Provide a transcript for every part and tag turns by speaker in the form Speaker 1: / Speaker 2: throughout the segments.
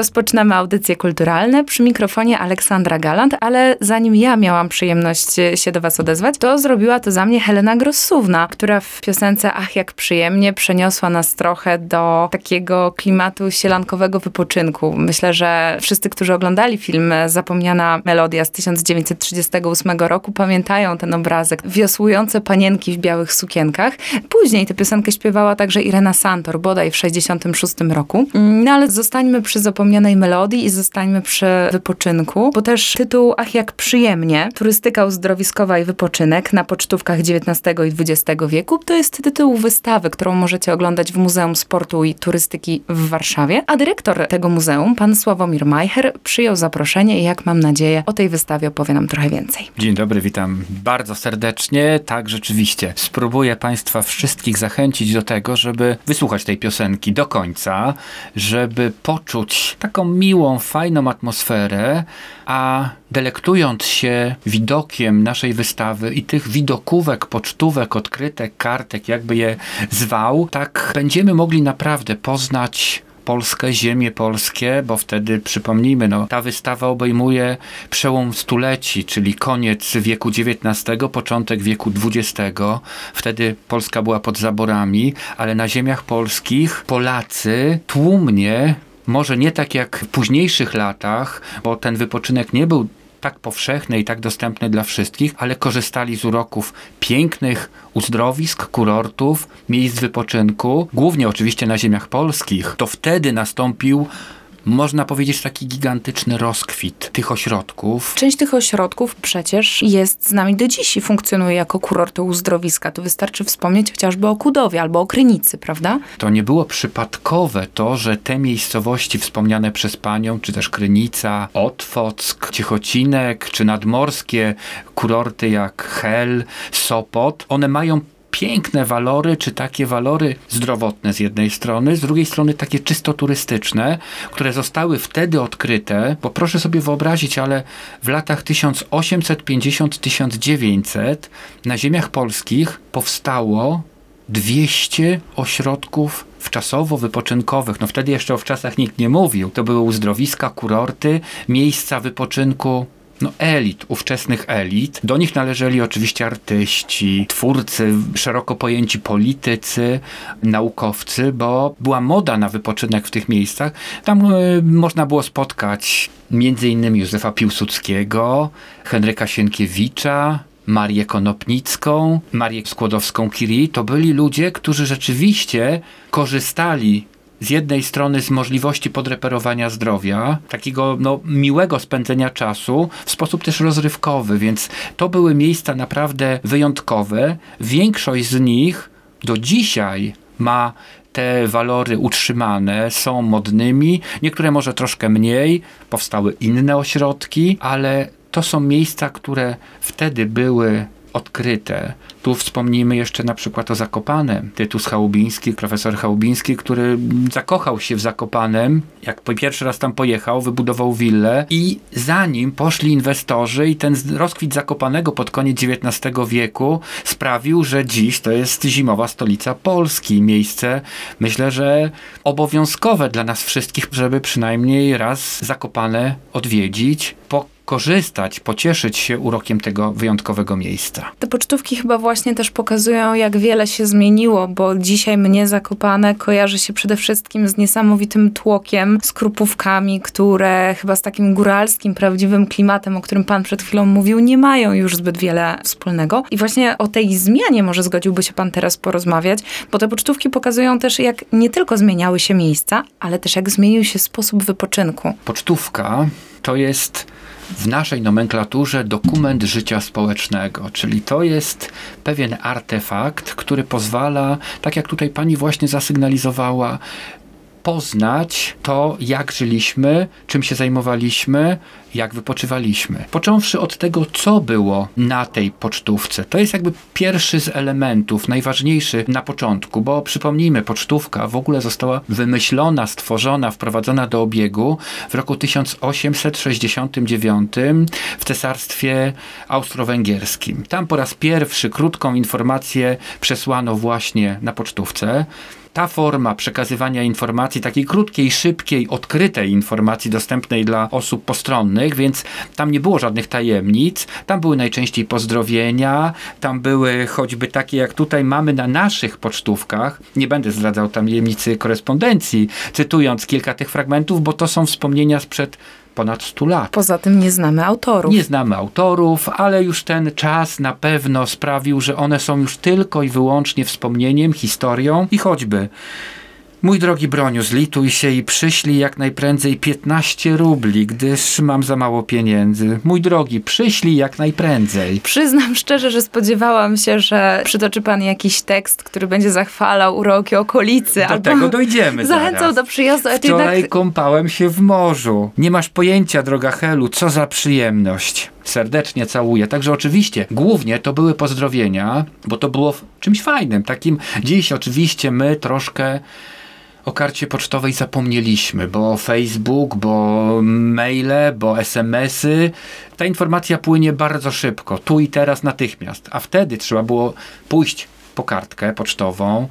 Speaker 1: Rozpoczynamy audycje kulturalne przy mikrofonie Aleksandra Galant, ale zanim ja miałam przyjemność e, się do Was odezwać, to zrobiła to za mnie Helena Grossówna, która w piosence Ach jak przyjemnie przeniosła nas trochę do takiego klimatu sielankowego wypoczynku. Myślę, że wszyscy, którzy oglądali film Zapomniana Melodia z 1938 roku pamiętają ten obrazek. Wiosłujące panienki w białych sukienkach. Później tę piosenkę śpiewała także Irena Santor, bodaj w 66 roku. No ale zostańmy przy zapomnianej melodii i zostańmy przy wypoczynku, bo też tytuł Ach jak przyjemnie, turystyka uzdrowiskowa i wypoczynek na pocztówkach XIX i XX wieku, to jest tytuł wystawy, którą możecie oglądać w Muzeum Sportu i Turystyki w Warszawie, a dyrektor tego muzeum, pan Sławomir Majcher, przyjął zaproszenie i jak mam nadzieję, o tej wystawie opowie nam trochę więcej.
Speaker 2: Dzień dobry, witam bardzo serdecznie. Tak, rzeczywiście. Spróbuję Państwa wszystkich zachęcić do tego, żeby wysłuchać tej piosenki do końca, żeby poczuć taką miłą, fajną atmosferę, a delektując się widokiem naszej wystawy i tych widokówek, pocztówek, odkrytek, kartek, jakby je zwał, tak będziemy mogli naprawdę poznać Polskę, ziemię polskie, bo wtedy przypomnijmy, no, ta wystawa obejmuje przełom stuleci, czyli koniec wieku XIX, początek wieku XX. Wtedy Polska była pod zaborami, ale na ziemiach polskich Polacy tłumnie może nie tak jak w późniejszych latach, bo ten wypoczynek nie był tak powszechny i tak dostępny dla wszystkich, ale korzystali z uroków pięknych uzdrowisk, kurortów, miejsc wypoczynku, głównie oczywiście na ziemiach polskich. To wtedy nastąpił można powiedzieć, taki gigantyczny rozkwit tych ośrodków.
Speaker 1: Część tych ośrodków przecież jest z nami do dziś i funkcjonuje jako kurorty uzdrowiska. Tu wystarczy wspomnieć chociażby o Kudowie albo o Krynicy, prawda?
Speaker 2: To nie było przypadkowe to, że te miejscowości wspomniane przez panią, czy też Krynica, Otwock, Ciechocinek, czy nadmorskie kurorty jak Hel, Sopot, one mają piękne walory, czy takie walory zdrowotne z jednej strony, z drugiej strony takie czysto turystyczne, które zostały wtedy odkryte, bo proszę sobie wyobrazić, ale w latach 1850-1900 na ziemiach polskich powstało 200 ośrodków wczasowo-wypoczynkowych. No wtedy jeszcze o wczasach nikt nie mówił. To były uzdrowiska, kurorty, miejsca wypoczynku no, elit, ówczesnych elit. Do nich należeli oczywiście artyści, twórcy, szeroko pojęci politycy, naukowcy, bo była moda na wypoczynek w tych miejscach. Tam y, można było spotkać innymi Józefa Piłsudskiego, Henryka Sienkiewicza, Marię Konopnicką, Marię Skłodowską-Curie. To byli ludzie, którzy rzeczywiście korzystali z jednej strony z możliwości podreperowania zdrowia, takiego no, miłego spędzenia czasu, w sposób też rozrywkowy, więc to były miejsca naprawdę wyjątkowe. Większość z nich do dzisiaj ma te walory utrzymane, są modnymi, niektóre może troszkę mniej, powstały inne ośrodki, ale to są miejsca, które wtedy były odkryte. Tu wspomnijmy jeszcze na przykład o Zakopanem. Tytus Chałubiński, profesor Chałubiński, który zakochał się w Zakopanem, jak pierwszy raz tam pojechał, wybudował willę i zanim poszli inwestorzy i ten rozkwit Zakopanego pod koniec XIX wieku sprawił, że dziś to jest zimowa stolica Polski. Miejsce, myślę, że obowiązkowe dla nas wszystkich, żeby przynajmniej raz Zakopane odwiedzić, po korzystać, pocieszyć się urokiem tego wyjątkowego miejsca.
Speaker 1: Te pocztówki chyba właśnie też pokazują, jak wiele się zmieniło, bo dzisiaj mnie Zakopane kojarzy się przede wszystkim z niesamowitym tłokiem, z krupówkami, które chyba z takim góralskim, prawdziwym klimatem, o którym pan przed chwilą mówił, nie mają już zbyt wiele wspólnego. I właśnie o tej zmianie może zgodziłby się pan teraz porozmawiać, bo te pocztówki pokazują też, jak nie tylko zmieniały się miejsca, ale też jak zmienił się sposób wypoczynku.
Speaker 2: Pocztówka to jest w naszej nomenklaturze dokument życia społecznego, czyli to jest pewien artefakt, który pozwala, tak jak tutaj pani właśnie zasygnalizowała, poznać to, jak żyliśmy, czym się zajmowaliśmy, jak wypoczywaliśmy. Począwszy od tego, co było na tej pocztówce. To jest jakby pierwszy z elementów, najważniejszy na początku, bo przypomnijmy, pocztówka w ogóle została wymyślona, stworzona, wprowadzona do obiegu w roku 1869 w Cesarstwie Austro-Węgierskim. Tam po raz pierwszy krótką informację przesłano właśnie na pocztówce ta forma przekazywania informacji, takiej krótkiej, szybkiej, odkrytej informacji dostępnej dla osób postronnych, więc tam nie było żadnych tajemnic. Tam były najczęściej pozdrowienia, tam były choćby takie, jak tutaj mamy na naszych pocztówkach. Nie będę zdradzał tajemnicy korespondencji, cytując kilka tych fragmentów, bo to są wspomnienia sprzed ponad 100 lat.
Speaker 1: Poza tym nie znamy autorów.
Speaker 2: Nie znamy autorów, ale już ten czas na pewno sprawił, że one są już tylko i wyłącznie wspomnieniem, historią i choćby Mój drogi Broniu, zlituj się i przyślij jak najprędzej 15 rubli, gdyż mam za mało pieniędzy. Mój drogi, przyślij jak najprędzej.
Speaker 1: Przyznam szczerze, że spodziewałam się, że przytoczy pan jakiś tekst, który będzie zachwalał uroki okolicy.
Speaker 2: Do
Speaker 1: albo
Speaker 2: tego dojdziemy
Speaker 1: Zachęcał
Speaker 2: zaraz.
Speaker 1: do przyjazdu, a
Speaker 2: Wczoraj
Speaker 1: jednak...
Speaker 2: kąpałem się w morzu. Nie masz pojęcia, droga Helu, co za przyjemność. Serdecznie całuję. Także oczywiście, głównie to były pozdrowienia, bo to było czymś fajnym. Takim dziś oczywiście my troszkę o karcie pocztowej zapomnieliśmy, bo Facebook, bo maile, bo SMS-y. Ta informacja płynie bardzo szybko, tu i teraz natychmiast. A wtedy trzeba było pójść po kartkę pocztową,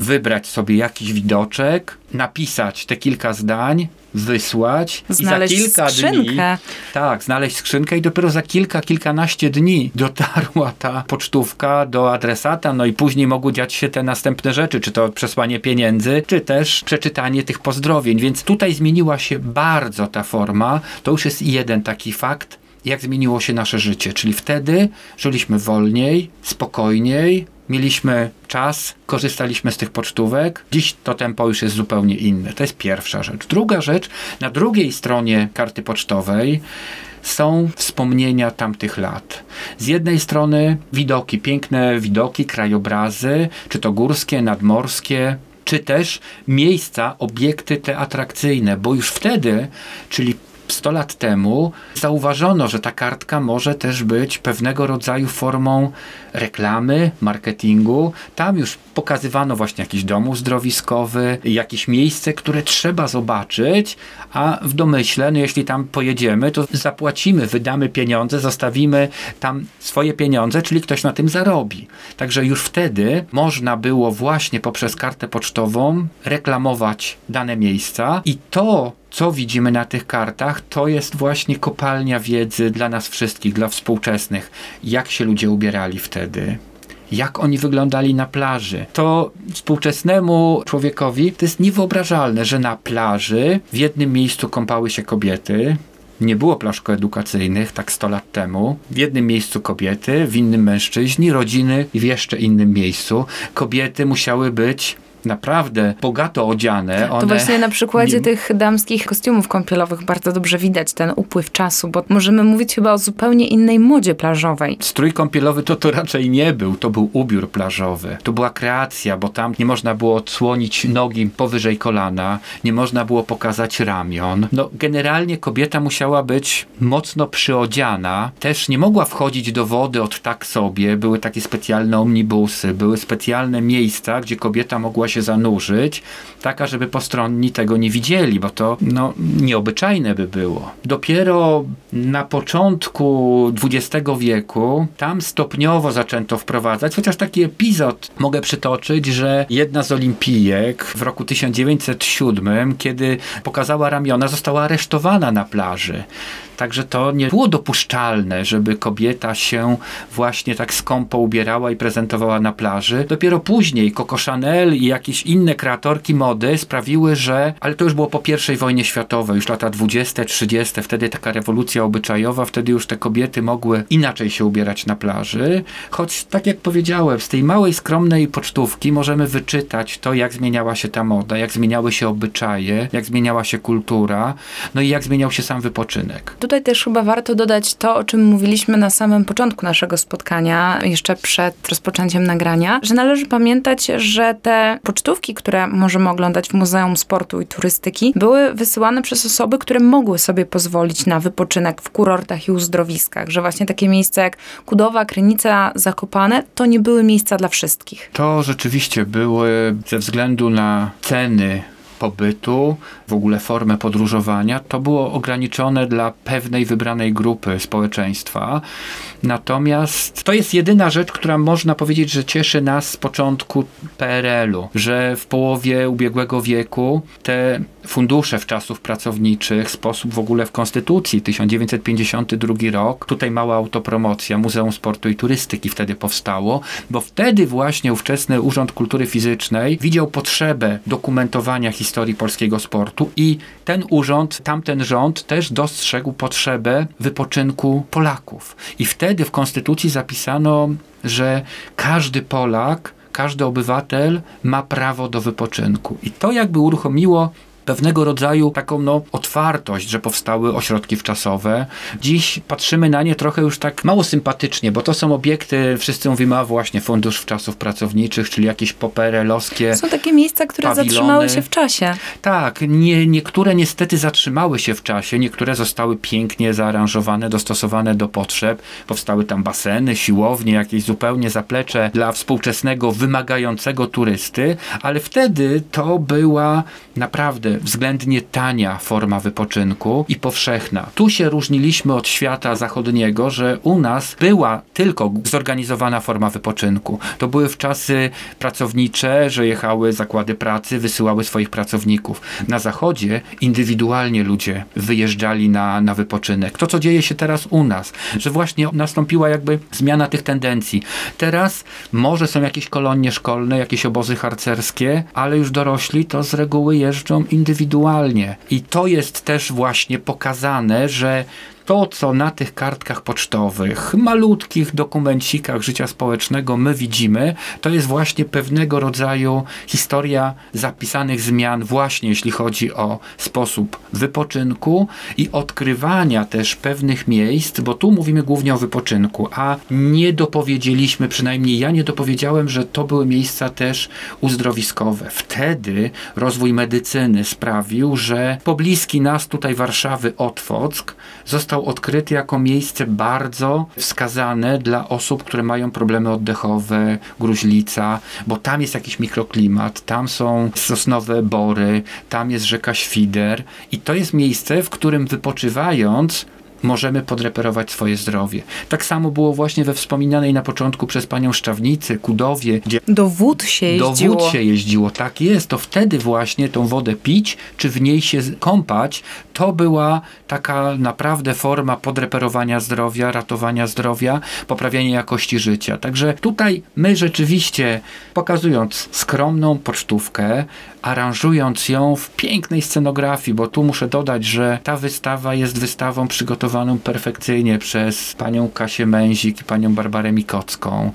Speaker 2: wybrać sobie jakiś widoczek, napisać te kilka zdań, wysłać
Speaker 1: Znaleźć
Speaker 2: i za kilka dni
Speaker 1: skrzynkę.
Speaker 2: tak, znaleźć skrzynkę i dopiero za kilka, kilkanaście dni dotarła ta pocztówka do adresata, no i później mogły dziać się te następne rzeczy, czy to przesłanie pieniędzy, czy też przeczytanie tych pozdrowień, więc tutaj zmieniła się bardzo ta forma, to już jest jeden taki fakt, jak zmieniło się nasze życie, czyli wtedy żyliśmy wolniej, spokojniej, mieliśmy czas, korzystaliśmy z tych pocztówek. Dziś to tempo już jest zupełnie inne. To jest pierwsza rzecz. Druga rzecz, na drugiej stronie karty pocztowej są wspomnienia tamtych lat. Z jednej strony widoki, piękne widoki, krajobrazy, czy to górskie, nadmorskie, czy też miejsca, obiekty te atrakcyjne, bo już wtedy, czyli 100 lat temu zauważono, że ta kartka może też być pewnego rodzaju formą reklamy, marketingu. Tam już pokazywano właśnie jakiś dom uzdrowiskowy, jakieś miejsce, które trzeba zobaczyć, a w domyśle, no jeśli tam pojedziemy, to zapłacimy, wydamy pieniądze, zostawimy tam swoje pieniądze, czyli ktoś na tym zarobi. Także już wtedy można było właśnie poprzez kartę pocztową reklamować dane miejsca i to co widzimy na tych kartach, to jest właśnie kopalnia wiedzy dla nas wszystkich, dla współczesnych. Jak się ludzie ubierali wtedy, jak oni wyglądali na plaży. To współczesnemu człowiekowi to jest niewyobrażalne, że na plaży w jednym miejscu kąpały się kobiety. Nie było plaż koedukacyjnych tak 100 lat temu. W jednym miejscu kobiety, w innym mężczyźni, rodziny i w jeszcze innym miejscu. Kobiety musiały być naprawdę bogato odziane. One
Speaker 1: To właśnie na przykładzie
Speaker 2: nie-
Speaker 1: tych damskich kostiumów kąpielowych bardzo dobrze widać ten upływ czasu, bo możemy mówić chyba o zupełnie innej modzie plażowej.
Speaker 2: Strój kąpielowy to to raczej nie był, to był ubiór plażowy. To była kreacja, bo tam nie można było odsłonić nogi powyżej kolana, nie można było pokazać ramion. No generalnie kobieta musiała być mocno przyodziana, też nie mogła wchodzić do wody od tak sobie, były takie specjalne omnibusy, były specjalne miejsca, gdzie kobieta mogła się zanurzyć, taka, żeby postronni tego nie widzieli, bo to no, nieobyczajne by było. Dopiero na początku XX wieku tam stopniowo zaczęto wprowadzać, chociaż taki epizod mogę przytoczyć, że jedna z olimpijek w roku 1907, kiedy pokazała ramiona, została aresztowana na plaży. Także to nie było dopuszczalne, żeby kobieta się właśnie tak skąpo ubierała i prezentowała na plaży. Dopiero później Coco Chanel i jakieś inne kreatorki mody sprawiły, że, ale to już było po I wojnie światowej, już lata 20, 30, wtedy taka rewolucja obyczajowa, wtedy już te kobiety mogły inaczej się ubierać na plaży. Choć tak jak powiedziałem, z tej małej, skromnej pocztówki możemy wyczytać to, jak zmieniała się ta moda, jak zmieniały się obyczaje, jak zmieniała się kultura, no i jak zmieniał się sam wypoczynek.
Speaker 1: Tutaj też chyba warto dodać to, o czym mówiliśmy na samym początku naszego spotkania, jeszcze przed rozpoczęciem nagrania, że należy pamiętać, że te pocztówki, które możemy oglądać w Muzeum Sportu i Turystyki, były wysyłane przez osoby, które mogły sobie pozwolić na wypoczynek w kurortach i uzdrowiskach, że właśnie takie miejsca jak Kudowa, Krynica, Zakopane to nie były miejsca dla wszystkich.
Speaker 2: To rzeczywiście były ze względu na ceny pobytu, w ogóle formę podróżowania, to było ograniczone dla pewnej wybranej grupy społeczeństwa. Natomiast to jest jedyna rzecz, która można powiedzieć, że cieszy nas z początku PRL-u, że w połowie ubiegłego wieku te fundusze w czasów pracowniczych, sposób w ogóle w Konstytucji, 1952 rok, tutaj mała autopromocja, Muzeum Sportu i Turystyki wtedy powstało, bo wtedy właśnie ówczesny Urząd Kultury Fizycznej widział potrzebę dokumentowania historii polskiego sportu i ten urząd, tamten rząd też dostrzegł potrzebę wypoczynku Polaków. I wtedy w Konstytucji zapisano, że każdy Polak każdy obywatel ma prawo do wypoczynku. I to jakby uruchomiło pewnego rodzaju taką no, otwartość, że powstały ośrodki wczasowe. Dziś patrzymy na nie trochę już tak mało sympatycznie, bo to są obiekty, wszyscy mówimy, a właśnie Fundusz Wczasów Pracowniczych, czyli jakieś poperelowskie.
Speaker 1: Są takie miejsca, które
Speaker 2: Pawilony.
Speaker 1: zatrzymały się w czasie.
Speaker 2: Tak, nie, niektóre niestety zatrzymały się w czasie, niektóre zostały pięknie zaaranżowane, dostosowane do potrzeb. Powstały tam baseny, siłownie, jakieś zupełnie zaplecze dla współczesnego, wymagającego turysty, ale wtedy to była naprawdę względnie tania forma wypoczynku i powszechna. Tu się różniliśmy od świata zachodniego, że u nas była tylko zorganizowana forma wypoczynku. To były w czasy pracownicze, że jechały zakłady pracy, wysyłały swoich pracowników. Na zachodzie indywidualnie ludzie wyjeżdżali na, na wypoczynek. To, co dzieje się teraz u nas, że właśnie nastąpiła jakby zmiana tych tendencji. Teraz może są jakieś kolonie szkolne, jakieś obozy harcerskie, ale już dorośli to z reguły jeżdżą indywidualnie. I to jest też właśnie pokazane, że to, co na tych kartkach pocztowych, malutkich dokumencikach życia społecznego my widzimy, to jest właśnie pewnego rodzaju historia zapisanych zmian, właśnie jeśli chodzi o sposób wypoczynku i odkrywania też pewnych miejsc, bo tu mówimy głównie o wypoczynku, a nie dopowiedzieliśmy, przynajmniej ja nie dopowiedziałem, że to były miejsca też uzdrowiskowe. Wtedy rozwój medycyny sprawił, że pobliski nas tutaj Warszawy Otwock został odkryty jako miejsce bardzo wskazane dla osób, które mają problemy oddechowe, gruźlica, bo tam jest jakiś mikroklimat, tam są sosnowe bory, tam jest rzeka Świder i to jest miejsce, w którym wypoczywając możemy podreperować swoje zdrowie. Tak samo było właśnie we wspominanej na początku przez panią Szczawnicy, Kudowie, gdzie
Speaker 1: Do wód się
Speaker 2: do
Speaker 1: jeździło.
Speaker 2: wód się jeździło, tak jest. To wtedy właśnie tą wodę pić, czy w niej się kąpać, to była taka naprawdę forma podreperowania zdrowia, ratowania zdrowia, poprawiania jakości życia. Także tutaj my rzeczywiście, pokazując skromną pocztówkę, aranżując ją w pięknej scenografii, bo tu muszę dodać, że ta wystawa jest wystawą przygotowaną perfekcyjnie przez panią Kasię Męzik i panią Barbarę Mikocką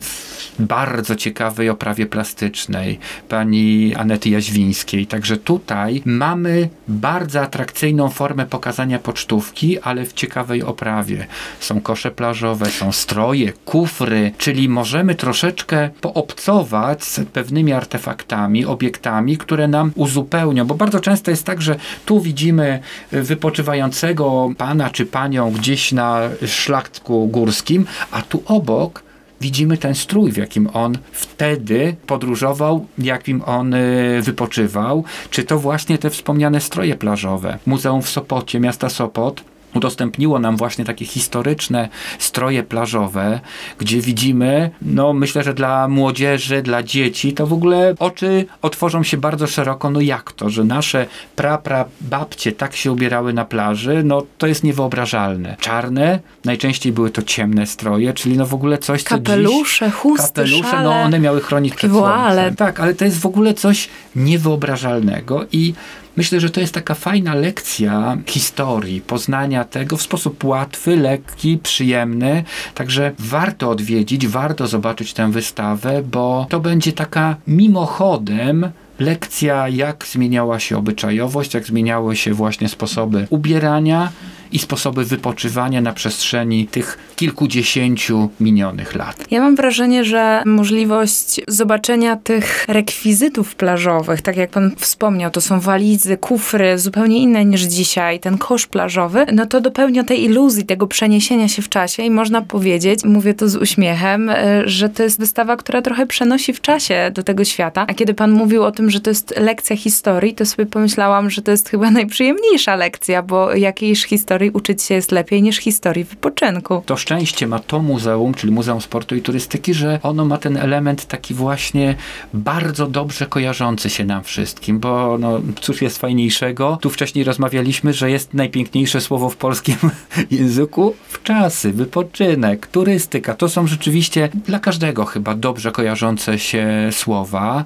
Speaker 2: bardzo ciekawej oprawie plastycznej pani Anety Jaźwińskiej. Także tutaj mamy bardzo atrakcyjną formę pokazania pocztówki, ale w ciekawej oprawie. Są kosze plażowe, są stroje, kufry, czyli możemy troszeczkę poobcować z pewnymi artefaktami, obiektami, które nam uzupełnią, bo bardzo często jest tak, że tu widzimy wypoczywającego pana czy panią gdzieś na szlachtku górskim, a tu obok widzimy ten strój, w jakim on wtedy podróżował, jakim on y, wypoczywał, czy to właśnie te wspomniane stroje plażowe. Muzeum w Sopocie, miasta Sopot, udostępniło nam właśnie takie historyczne stroje plażowe, gdzie widzimy, no myślę, że dla młodzieży, dla dzieci, to w ogóle oczy otworzą się bardzo szeroko, no jak to, że nasze pra, pra babcie tak się ubierały na plaży, no to jest niewyobrażalne. Czarne, najczęściej były to ciemne stroje, czyli no w ogóle coś, co dziś...
Speaker 1: Kapelusze, chusty,
Speaker 2: Kapelusze,
Speaker 1: szale.
Speaker 2: no one miały chronić przed słońcem. Tak, ale to jest w ogóle coś niewyobrażalnego i myślę, że to jest taka fajna lekcja historii, poznania tego w sposób łatwy, lekki, przyjemny. Także warto odwiedzić, warto zobaczyć tę wystawę, bo to będzie taka mimochodem lekcja, jak zmieniała się obyczajowość, jak zmieniały się właśnie sposoby ubierania i sposoby wypoczywania na przestrzeni tych kilkudziesięciu minionych lat.
Speaker 1: Ja mam wrażenie, że możliwość zobaczenia tych rekwizytów plażowych, tak jak pan wspomniał, to są walizy, kufry, zupełnie inne niż dzisiaj, ten kosz plażowy, no to dopełnia tej iluzji, tego przeniesienia się w czasie i można powiedzieć, mówię to z uśmiechem, y, że to jest wystawa, która trochę przenosi w czasie do tego świata. A kiedy pan mówił o tym, że to jest lekcja historii, to sobie pomyślałam, że to jest chyba najprzyjemniejsza lekcja, bo jakiejś historii uczyć się jest lepiej niż historii wypoczynku.
Speaker 2: To szczęście ma to muzeum, czyli Muzeum Sportu i Turystyki, że ono ma ten element taki właśnie bardzo dobrze kojarzący się nam wszystkim, bo no, cóż jest fajniejszego? Tu wcześniej rozmawialiśmy, że jest najpiękniejsze słowo w polskim języku wczasy, wypoczynek, turystyka. To są rzeczywiście dla każdego chyba dobrze kojarzące się słowa,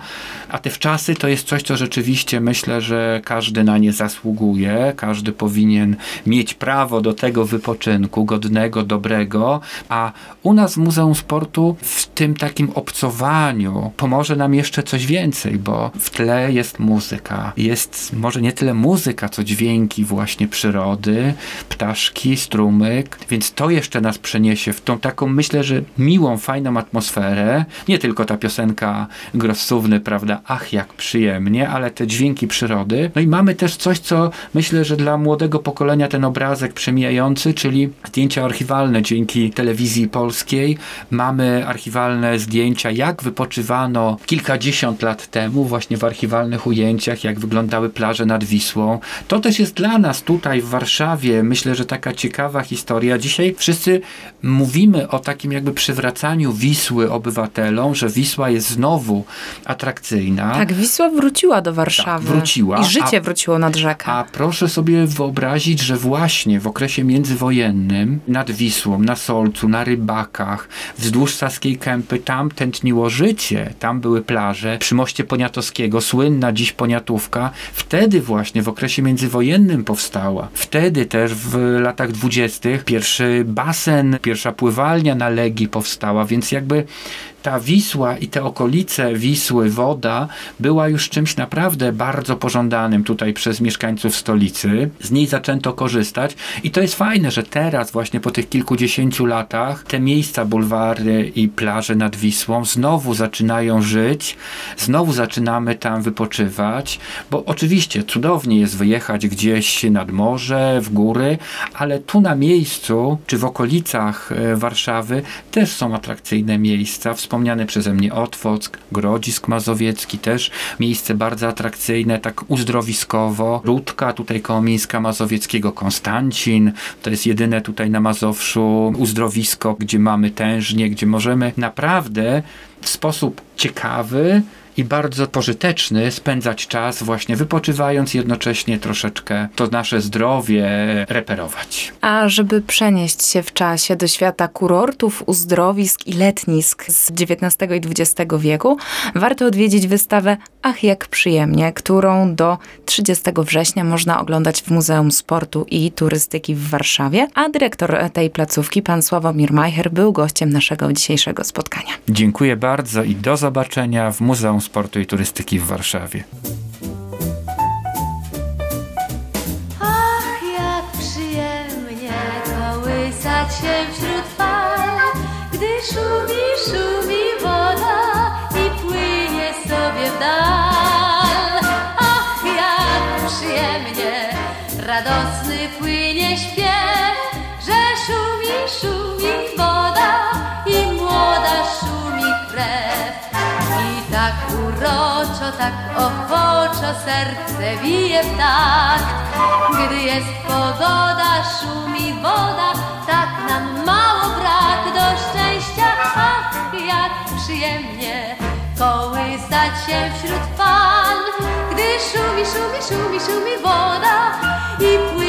Speaker 2: a te wczasy to jest coś, co rzeczywiście myślę, że każdy na nie zasługuje, każdy powinien mieć prawo do tego wypoczynku godnego, dobrego, a u nas w Muzeum Sportu w tym takim obcowaniu pomoże nam jeszcze coś więcej, bo w tle jest muzyka. Jest może nie tyle muzyka, co dźwięki właśnie przyrody, ptaszki, strumyk, więc to jeszcze nas przeniesie w tą taką, myślę, że miłą, fajną atmosferę. Nie tylko ta piosenka Grossówny, prawda, ach jak przyjemnie, ale te dźwięki przyrody. No i mamy też coś, co myślę, że dla młodego pokolenia ten obrazek przemijający, czyli zdjęcia archiwalne dzięki telewizji polskiej. Mamy archiwalne zdjęcia, jak wypoczywano kilkadziesiąt lat temu, właśnie w archiwalnych ujęciach, jak wyglądały plaże nad Wisłą. To też jest dla nas tutaj w Warszawie, myślę, że taka ciekawa historia. Dzisiaj wszyscy mówimy o takim jakby przywracaniu Wisły obywatelom, że Wisła jest znowu atrakcyjna.
Speaker 1: Tak, Wisła wróciła do Warszawy.
Speaker 2: Tak, wróciła,
Speaker 1: I życie
Speaker 2: a-
Speaker 1: wróciło nad rzekę.
Speaker 2: A proszę sobie wyobrazić, że właśnie w okresie międzywojennym nad Wisłą, na Solcu, na Rybakach, wzdłuż Saskiej Kępy, tam tętniło życie. Tam były plaże. Przy moście Poniatowskiego, słynna dziś Poniatówka, wtedy właśnie w okresie międzywojennym powstała. Wtedy też w latach dwudziestych pierwszy basen, pierwsza pływalnia na Legii powstała, więc jakby ta Wisła i te okolice Wisły, woda była już czymś naprawdę bardzo pożądanym tutaj przez mieszkańców stolicy. Z niej zaczęto korzystać i to jest fajne, że teraz właśnie po tych kilkudziesięciu latach te miejsca, bulwary i plaże nad Wisłą znowu zaczynają żyć, znowu zaczynamy tam wypoczywać, bo oczywiście cudownie jest wyjechać gdzieś nad morze, w góry, ale tu na miejscu, czy w okolicach e, Warszawy też są atrakcyjne miejsca. Wspomniany przeze mnie Otwock, Grodzisk Mazowiecki, też miejsce bardzo atrakcyjne, tak uzdrowiskowo. Rudka, tutaj koło Mińska Mazowieckiego, Konstancin, to jest jedyne tutaj na Mazowszu uzdrowisko, gdzie mamy tężnie, gdzie możemy naprawdę w sposób ciekawy i bardzo pożyteczny spędzać czas właśnie wypoczywając, jednocześnie troszeczkę to nasze zdrowie reperować.
Speaker 1: A żeby przenieść się w czasie do świata kurortów, uzdrowisk i letnisk z XIX i XX wieku, warto odwiedzić wystawę Ach jak przyjemnie, którą do 30 września można oglądać w Muzeum Sportu i Turystyki w Warszawie, a dyrektor tej placówki, pan Sławomir Majcher, był gościem naszego dzisiejszego spotkania.
Speaker 2: Dziękuję bardzo i do zobaczenia w Muzeum Sportu i Turystyki w Warszawie.
Speaker 3: Ach, jak przyjemnie kołysać się wśród tak uroczo, tak ochoczo serce bije w. Gdy jest pogoda, szumi woda, tak nam mało brak do szczęścia. Ach, jak przyjemnie kołysać się wśród fal. Gdy szumi, szumi, szumi, szumi woda i płynie